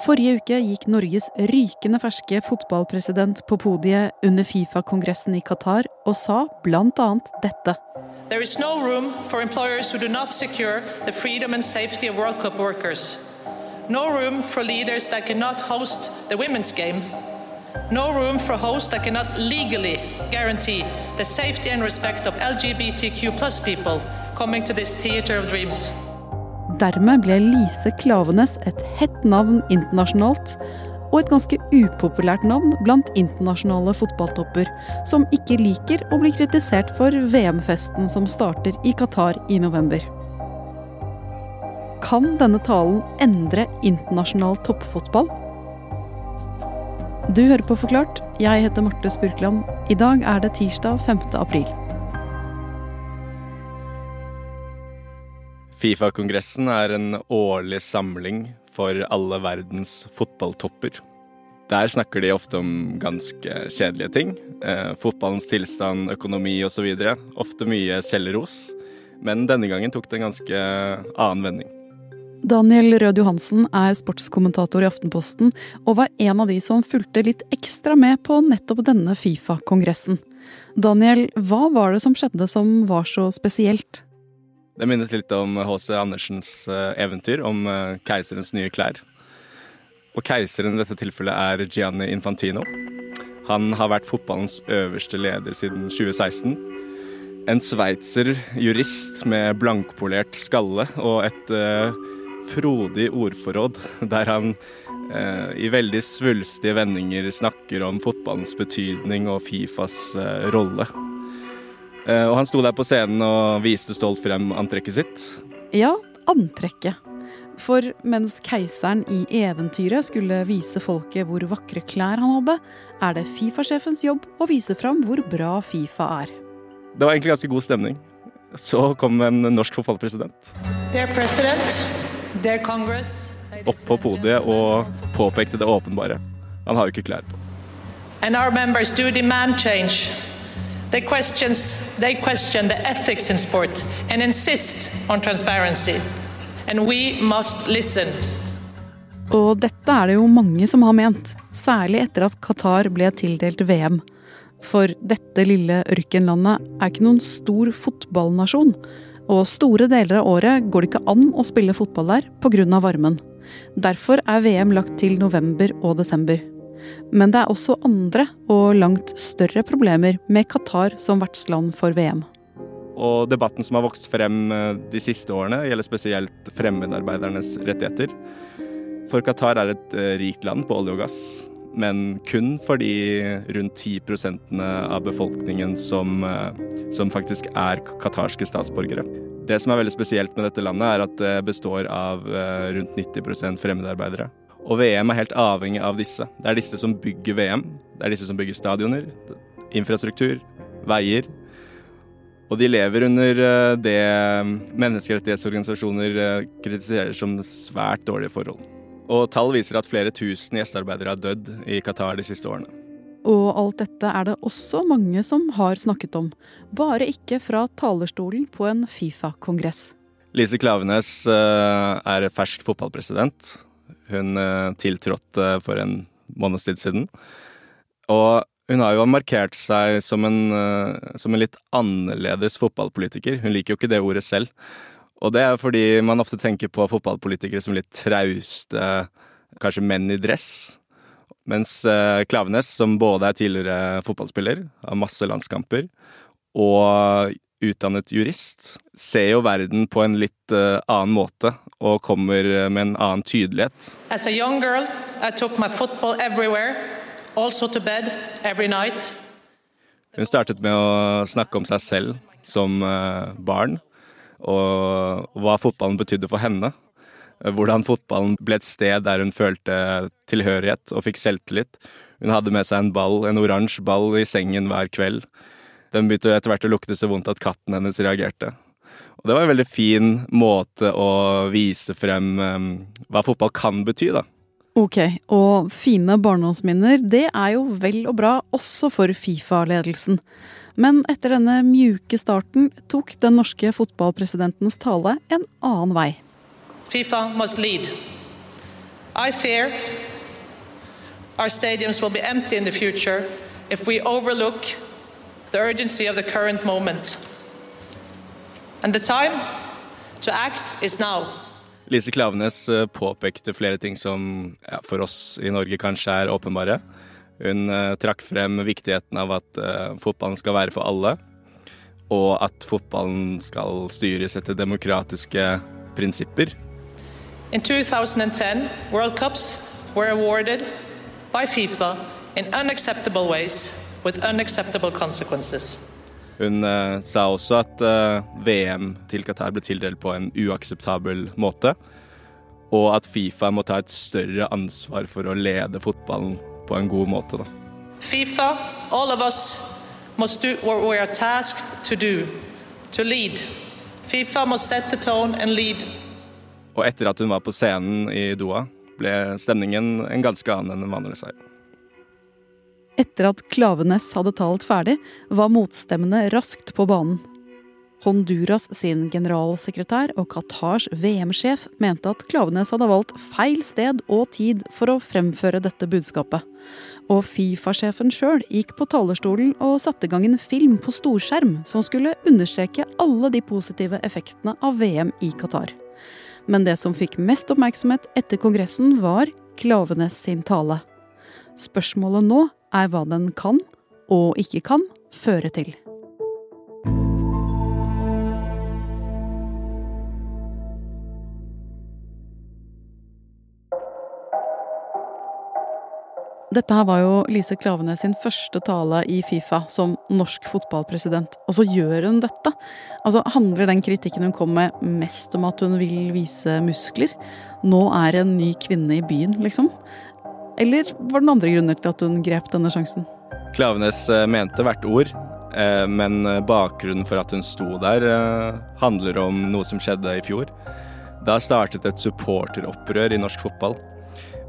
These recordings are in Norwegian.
Forrige uke gikk Norges rykende ferske fotballpresident på podiet under Fifa-kongressen i Qatar og sa bl.a. dette. There is no room for employers who do not secure the freedom and safety of World Cup workers. No room for leaders that cannot host the women's game. No room for hosts that cannot legally guarantee the safety and respect of LGBTQ plus people coming to this theater of dreams. Dermed ble Lise Klavenes et hett navn internasjonalt, og et ganske upopulært navn blant internasjonale fotballtopper, som ikke liker å bli kritisert for VM-festen som starter i Qatar i november. Kan denne talen endre internasjonal toppfotball? Du hører på Forklart. Jeg heter Marte Spurkland. I dag er det tirsdag 5. april. Fifa-kongressen er en årlig samling for alle verdens fotballtopper. Der snakker de ofte om ganske kjedelige ting. Eh, fotballens tilstand, økonomi osv. Ofte mye selvros. Men denne gangen tok det en ganske annen vending. Daniel Rød Johansen er sportskommentator i Aftenposten, og var en av de som fulgte litt ekstra med på nettopp denne Fifa-kongressen. Daniel, hva var det som skjedde som var så spesielt? Det minnet litt om H.C. Andersens eh, eventyr om eh, keiserens nye klær. Og keiseren i dette tilfellet er Gianni Infantino. Han har vært fotballens øverste leder siden 2016. En sveitser jurist med blankpolert skalle og et uh, frodig ordforråd der han uh, i veldig svulstige vendinger snakker om fotballens betydning og Fifas uh, rolle. Og han sto der på scenen og viste stolt frem antrekket sitt. Ja, antrekket. For mens keiseren i eventyret skulle vise folket hvor vakre klær han hadde, er det Fifa-sjefens jobb å vise fram hvor bra Fifa er. Det var egentlig ganske god stemning. Så kom en norsk fotballpresident. Opp på podiet og påpekte det åpenbare. Han har jo ikke klær på. And our members do demand change. They, questions, they question the ethics in sport and insist on transparency. And we must listen. Og dette er det jo mange som har ment, særlig etter at Qatar ble tildelt VM. For dette lille ørkenlandet er ikke noen stor fotballnasjon. Og store deler av året går det ikke an å spille fotball der pga. varmen. Derfor er VM lagt til november og desember. Men det er også andre og langt større problemer med Qatar som vertsland for VM. Og debatten som har vokst frem eh, de siste årene, gjelder spesielt fremmedarbeidernes rettigheter. For Qatar er et eh, rikt land på olje og gass, men kun for de rundt 10% av befolkningen som, eh, som faktisk er qatarske statsborgere. Det som er veldig spesielt med dette landet, er at det består av rundt 90% fremmedarbeidere. Og VM er helt avhengig av disse. Det er disse som bygger VM. Det er disse som bygger stadioner, infrastruktur, veier, og de lever under eh, det menneskerettighetsorganisasjoner eh, kritiserer som svært dårlige forhold. Og tall viser at flere tusen gjestearbeidere har dødd i Qatar de siste årene. Og alt dette er det også mange som har snakket om, bare ikke fra talerstolen på en Fifa-kongress. Lise Klavenes eh, er fersk fotballpresident. Hun tiltrådte for en måneds tid siden. Og hun har jo markert seg som en, eh, som en litt annerledes fotballpolitiker. Hun liker jo ikke det ordet selv. Og det er fordi man ofte tenker på fotballpolitikere som litt trauste, kanskje menn i dress. Mens eh, Klavenes, som både er tidligere fotballspiller, har masse landskamper, og utdannet jurist, ser jo verden på en litt uh, annen måte og kommer med en annen tydelighet. As a young girl, I took my football everywhere also to bed every night. Hun startet med å snakke om seg selv som uh, barn, og hva fotballen betydde for henne. Hvordan fotballen ble et sted der hun følte tilhørighet og fikk selvtillit. Hun hadde med seg en ball, en oransje ball i sengen hver kveld. Den begynte etter hvert å lukte så vondt at katten hennes reagerte. Og det var en veldig fin måte å vise frem um, hva fotball kan bety, da. Ok, og fine barndomsminner, det er jo vel og bra også for Fifa-ledelsen. Men etter denne mjuke starten tok den norske fotballpresidentens tale en annen vei. Fifa must lead. I fear our stadiums will be empty in the future if we overlook the urgency of the current moment. And the time to act is now. Lise Klavenes eh, påpekte flere ting som ja, for oss i Norge kanskje er åpenbare. Hun eh, trakk frem viktigheten av at uh, fotballen skal være for alle, og at fotballen skal styres etter demokratiske prinsipper. In 2010, World Cups were awarded by FIFA in unacceptable ways with unacceptable consequences. Hun uh, sa også at uh, VM til Qatar ble tildelt på en uakseptabel måte, og at Fifa må ta et større ansvar for å lede fotballen på en god måte. Da. FIFA, all of us must do what we are tasked to do, to lead. FIFA must set the tone and lead. Og etter at hun var på scenen i Doha, ble stemningen en ganske annen enn den vanligvis er. Etter at Klavenes hadde talt ferdig, var motstemmene raskt på banen. Honduras sin generalsekretær og Qatars VM-sjef mente at Klavenes hadde valgt feil sted og tid for å fremføre dette budskapet. Og Fifa-sjefen sjøl gikk på talerstolen og satte i gang en film på storskjerm som skulle understreke alle de positive effektene av VM i Qatar. Men det som fikk mest oppmerksomhet etter kongressen, var Klavenes sin tale. Spørsmålet nå er hva den kan, og ikke kan, føre til. Dette her var jo Lise Klavenes sin første tale i Fifa som norsk fotballpresident, og så gjør hun dette. Altså, Handler den kritikken hun kom med mest om at hun vil vise muskler? Nå er en ny kvinne i byen, liksom? Eller var det andre grunner til at hun grep denne sjansen? Klavenes eh, mente hvert ord, eh, men bakgrunnen for at hun sto der, eh, handler om noe som skjedde i fjor. Da startet et supporteropprør i norsk fotball.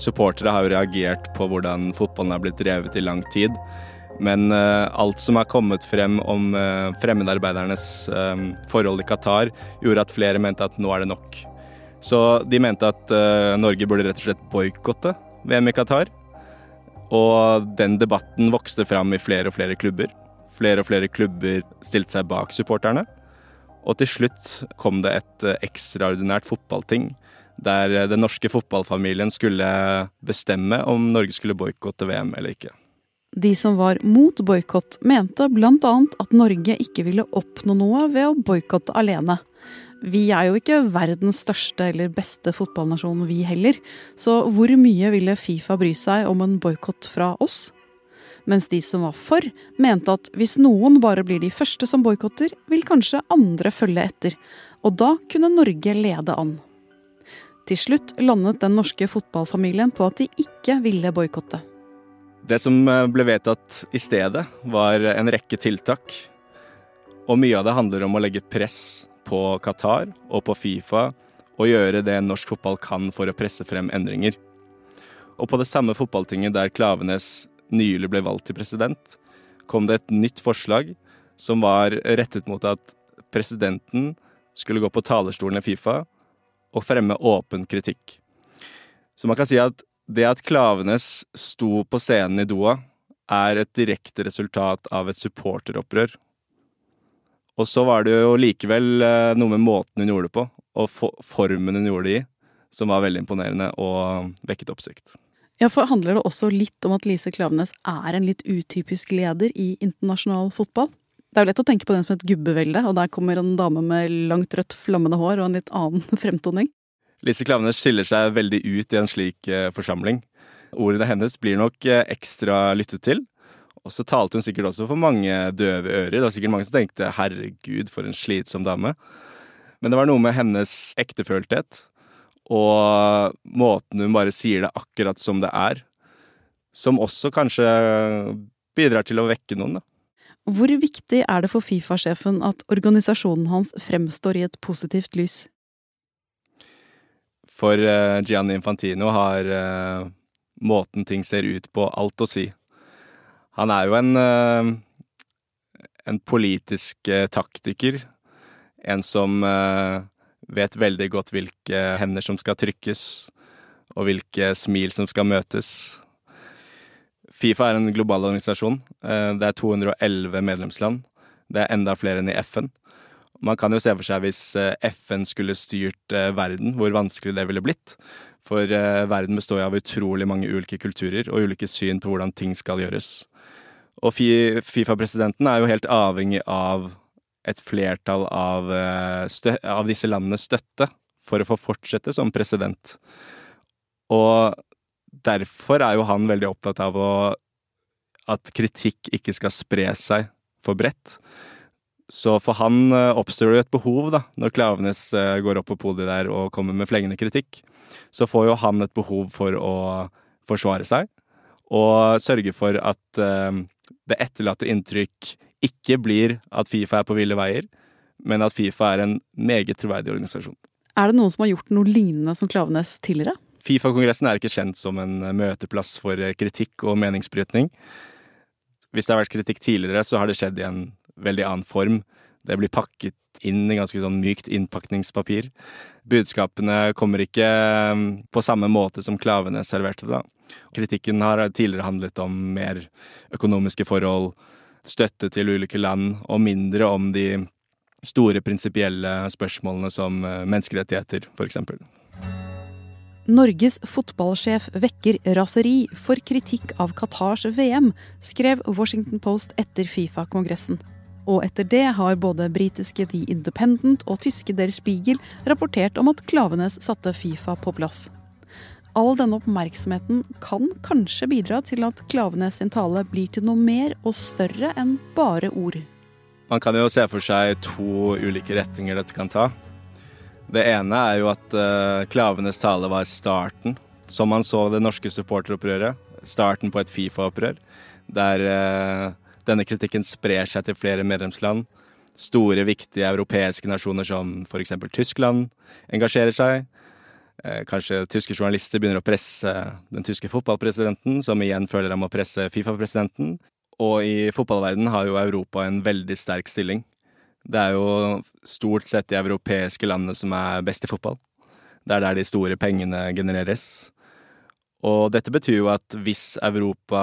Supportere har jo reagert på hvordan fotballen er blitt drevet i lang tid. Men alt som er kommet frem om fremmedarbeidernes forhold i Qatar, gjorde at flere mente at nå er det nok. Så de mente at Norge burde rett og slett boikotte VM i Qatar. Og den debatten vokste fram i flere og flere klubber. Flere og flere klubber stilte seg bak supporterne. Og til slutt kom det et ekstraordinært fotballting der eh, den norske fotballfamilien skulle bestemme om Norge skulle boikotte VM eller ikke. De som var mot boikott, mente bl.a. at Norge ikke ville oppnå noe ved å boikotte alene. Vi er jo ikke verdens største eller beste fotballnasjon, vi heller, så hvor mye ville Fifa bry seg om en boikott fra oss? Mens de som var for, mente at hvis noen bare blir de første som boikotter, vil kanskje andre følge etter, og da kunne Norge lede an. Til slutt landet den norske fotballfamilien på at de ikke ville boikotte. Det som eh, ble vedtatt i stedet, var en rekke tiltak. Og mye av det handler om å legge press på Qatar og på Fifa og gjøre det norsk fotball kan for å presse frem endringer. Og på det samme fotballtinget der Klavenes nylig ble valgt til president, kom det et nytt forslag som var rettet mot at presidenten skulle gå på talerstolen i Fifa og fremme åpen kritikk. Så man kan si at det at Klavenes sto på scenen i Doha, er et direkte resultat av et supporteropprør. Og så var det jo likevel eh, noe med måten hun gjorde det på, og formen hun gjorde det i, som var veldig imponerende og vekket oppsikt. Ja, for Handler det også litt om at Lise Klavenes er en litt utypisk leder i internasjonal fotball? Det er jo lett å tenke på den som et gubbevelde, og der kommer en dame med langt rødt, flammende hår og en litt annen fremtoning. Lise Klavenes skiller seg veldig ut i en slik uh, forsamling. Ordene hennes blir nok uh, ekstra lyttet til. Og så talte hun sikkert også for mange døve ører. Det var sikkert mange som tenkte 'herregud, for en slitsom dame'. Men det var noe med hennes ektefølthet og måten hun bare sier det akkurat som det er, som også kanskje bidrar til å vekke noen, da. Hvor viktig er det for Fifa-sjefen at organisasjonen hans fremstår i et positivt lys? For uh, Gianni Infantino har uh, måten ting ser ut på, alt å si. Han er jo en, uh, en politisk taktiker. En som vet veldig godt hvilke hender som skal trykkes, og hvilke smil som skal møtes. Fifa er en global organisasjon. Eh, det er 211 medlemsland. Det er enda flere enn i FN. Man kan jo se for seg hvis eh, FN skulle styrt eh, verden, hvor vanskelig det ville blitt. For verden består jo av utrolig mange ulike kulturer og ulike syn på hvordan ting skal gjøres. Og Fifa-presidenten er jo helt avhengig av et flertall av, av disse landenes støtte for å få fortsette som president. Og derfor er jo han veldig opptatt av å, at kritikk ikke skal spre seg for bredt. Så for han eh, oppstår det jo et behov, da, når Klavenes eh, går opp på podiet der og kommer med flengende kritikk. Så får jo han et behov for å forsvare seg, og sørge for at det etterlatte inntrykk ikke blir at Fifa er på ville veier, men at Fifa er en meget troverdig organisasjon. Er det noen som har gjort noe lignende som Klavenes tidligere? Fifa-kongressen er ikke kjent som en eh, møteplass for eh, kritikk og meningsbrytning. Hvis det har vært kritikk tidligere, så har det skjedd i en veldig annen form. Det blir pakket inn i ganske sånn mykt innpakningspapir. Budskapene kommer ikke eh, på samme måte som klavene serverte det. Kritikken har tidligere handlet om mer økonomiske forhold, støtte til ulike land, og mindre om de store prinsipielle spørsmålene som menneskerettigheter, f.eks. Norges fotballsjef vekker raseri for kritikk av Qatars VM, skrev Washington Post etter Fifa-kongressen. Og etter det har både britiske The Independent og tyske Der Spiegel rapportert om at Klavenes satte Fifa på plass. All denne oppmerksomheten kan kanskje bidra til at Klavenes sin tale blir til noe mer og større enn bare ord. Man kan jo se for seg to ulike retninger dette kan ta. Det ene er jo at uh, Klavenes tale var starten, som man så det norske supporteropprøret. Starten på et Fifa-opprør, der uh, denne kritikken sprer seg til flere medlemsland. Store, viktige europeiske nasjoner som f.eks. Tyskland engasjerer seg. Uh, kanskje tyske journalister begynner å presse den tyske fotballpresidenten, som igjen føler han må presse Fifa-presidenten. Og i fotballverdenen har jo Europa en veldig sterk stilling. Det er jo stort sett de europeiske landene som er best i fotball. Det er der de store pengene genereres. Og dette betyr jo at hvis Europa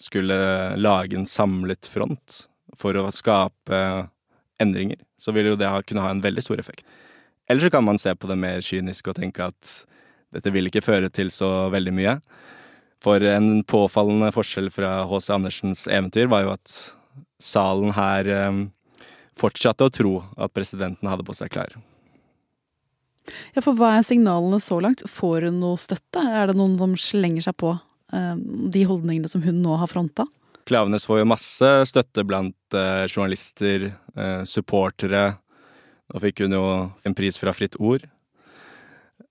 skulle lage en samlet front for å skape endringer, så vil jo det kunne ha en veldig stor effekt. Eller så kan man se på det mer kynisk og tenke at dette vil ikke føre til så veldig mye. For en påfallende forskjell fra H.C. Andersens eventyr var jo at salen her eh, fortsatte å tro at presidenten hadde på seg klær. Ja, for Hva er signalene så langt? Får hun noe støtte? Er det noen som slenger seg på de holdningene som hun nå har fronta? Klavenes får jo masse støtte blant eh, journalister, eh, supportere. Nå fikk hun jo en pris fra Fritt Ord.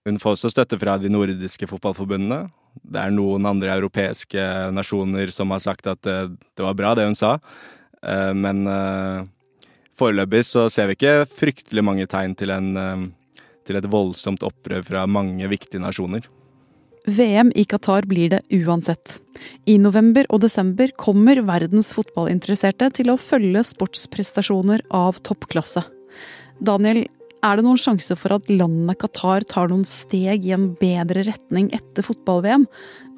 Hun får også støtte fra de nordiske fotballforbundene. Det er noen andre europeiske nasjoner som har sagt at det, det var bra, det hun sa. Eh, men eh, foreløpig så ser vi ikke fryktelig mange tegn til, en, eh, til et voldsomt opprør fra mange viktige nasjoner. VM i Qatar blir det uansett. I november og desember kommer verdens fotballinteresserte til å følge sportsprestasjoner av toppklasse. Daniel, er det noen sjanse for at landet Qatar tar noen steg i en bedre retning etter fotball-VM?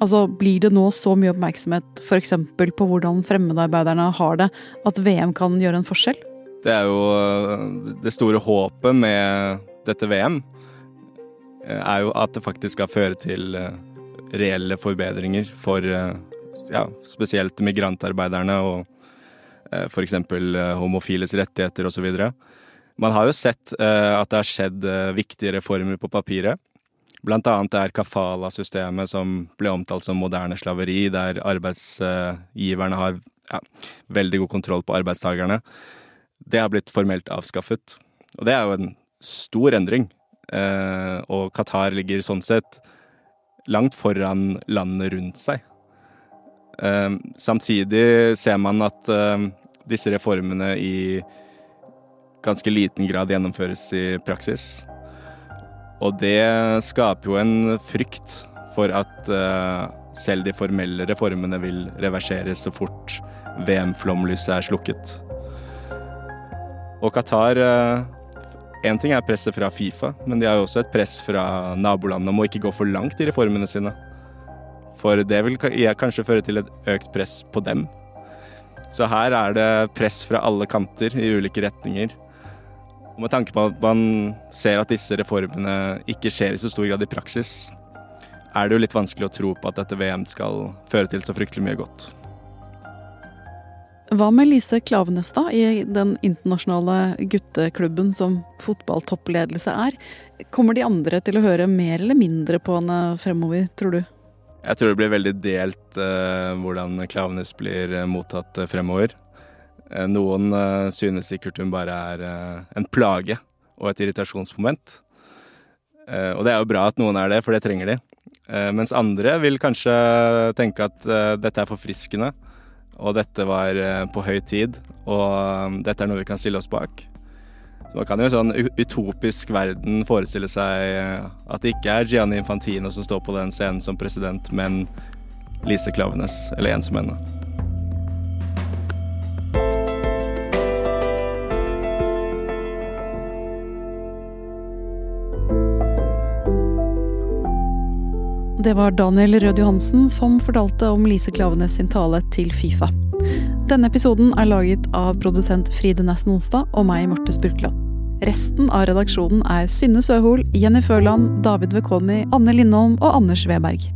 Altså, Blir det nå så mye oppmerksomhet f.eks. på hvordan fremmedarbeiderne har det, at VM kan gjøre en forskjell? Det er jo eh, det store håpet med dette VM, er jo at det faktisk skal føre til eh, reelle forbedringer for ja, spesielt migrantarbeiderne og f.eks. homofiles rettigheter osv. Man har jo sett at det har skjedd viktige reformer på papiret. Blant annet er kafala-systemet som ble omtalt som moderne slaveri, der arbeidsgiverne har ja, veldig god kontroll på arbeidstakerne. Det har blitt formelt avskaffet. Og det er jo en stor endring. Uh, og Qatar ligger sånn sett langt foran landene rundt seg. samtidig ser man at disse reformene i ganske liten grad gjennomføres i praksis. Og det skaper jo en frykt for at selv de formelle reformene vil reverseres så fort VM-flomlyset er slukket. Og Qatar Én ting er presset fra Fifa, men de har jo også et press fra nabolandene om å ikke gå for langt i reformene sine. For det vil kanskje føre til et økt press på dem. Så her er det press fra alle kanter i ulike retninger. Og med tanke på at man ser at disse reformene ikke skjer i så stor grad i praksis, er det jo litt vanskelig å tro på at dette VM skal føre til så fryktelig mye godt. Hva med Lise Klavenes, da, i den internasjonale gutteklubben som fotballtoppledelse er? Kommer de andre til å høre mer eller mindre på henne fremover, tror du? Jeg tror det blir veldig delt uh, hvordan Klavenes blir uh, mottatt uh, fremover. noen synes sikkert hun bare er en plage og et irritasjonsmoment. og det er jo bra at noen er det, for det trenger de. mens andre vil kanskje tenke at dette er forfriskende og dette var eh, på høy tid, og um, dette er noe vi kan stille oss bak. Så man kan jo i en sånn utopisk verden forestille seg eh, at det ikke er Gianni Infantino som står på den scenen som president, men Lise Klavenes, eller en som henne. Det var Daniel Rød Johansen som fortalte om Lise Klavenes sin tale til Fifa. Denne episoden er laget av produsent Fride Næss Nonstad og meg, Marte Spurkland. Resten av redaksjonen er Synne Søhol, Jenny Førland, David Vekoni, Anne Lindholm og Anders Weberg.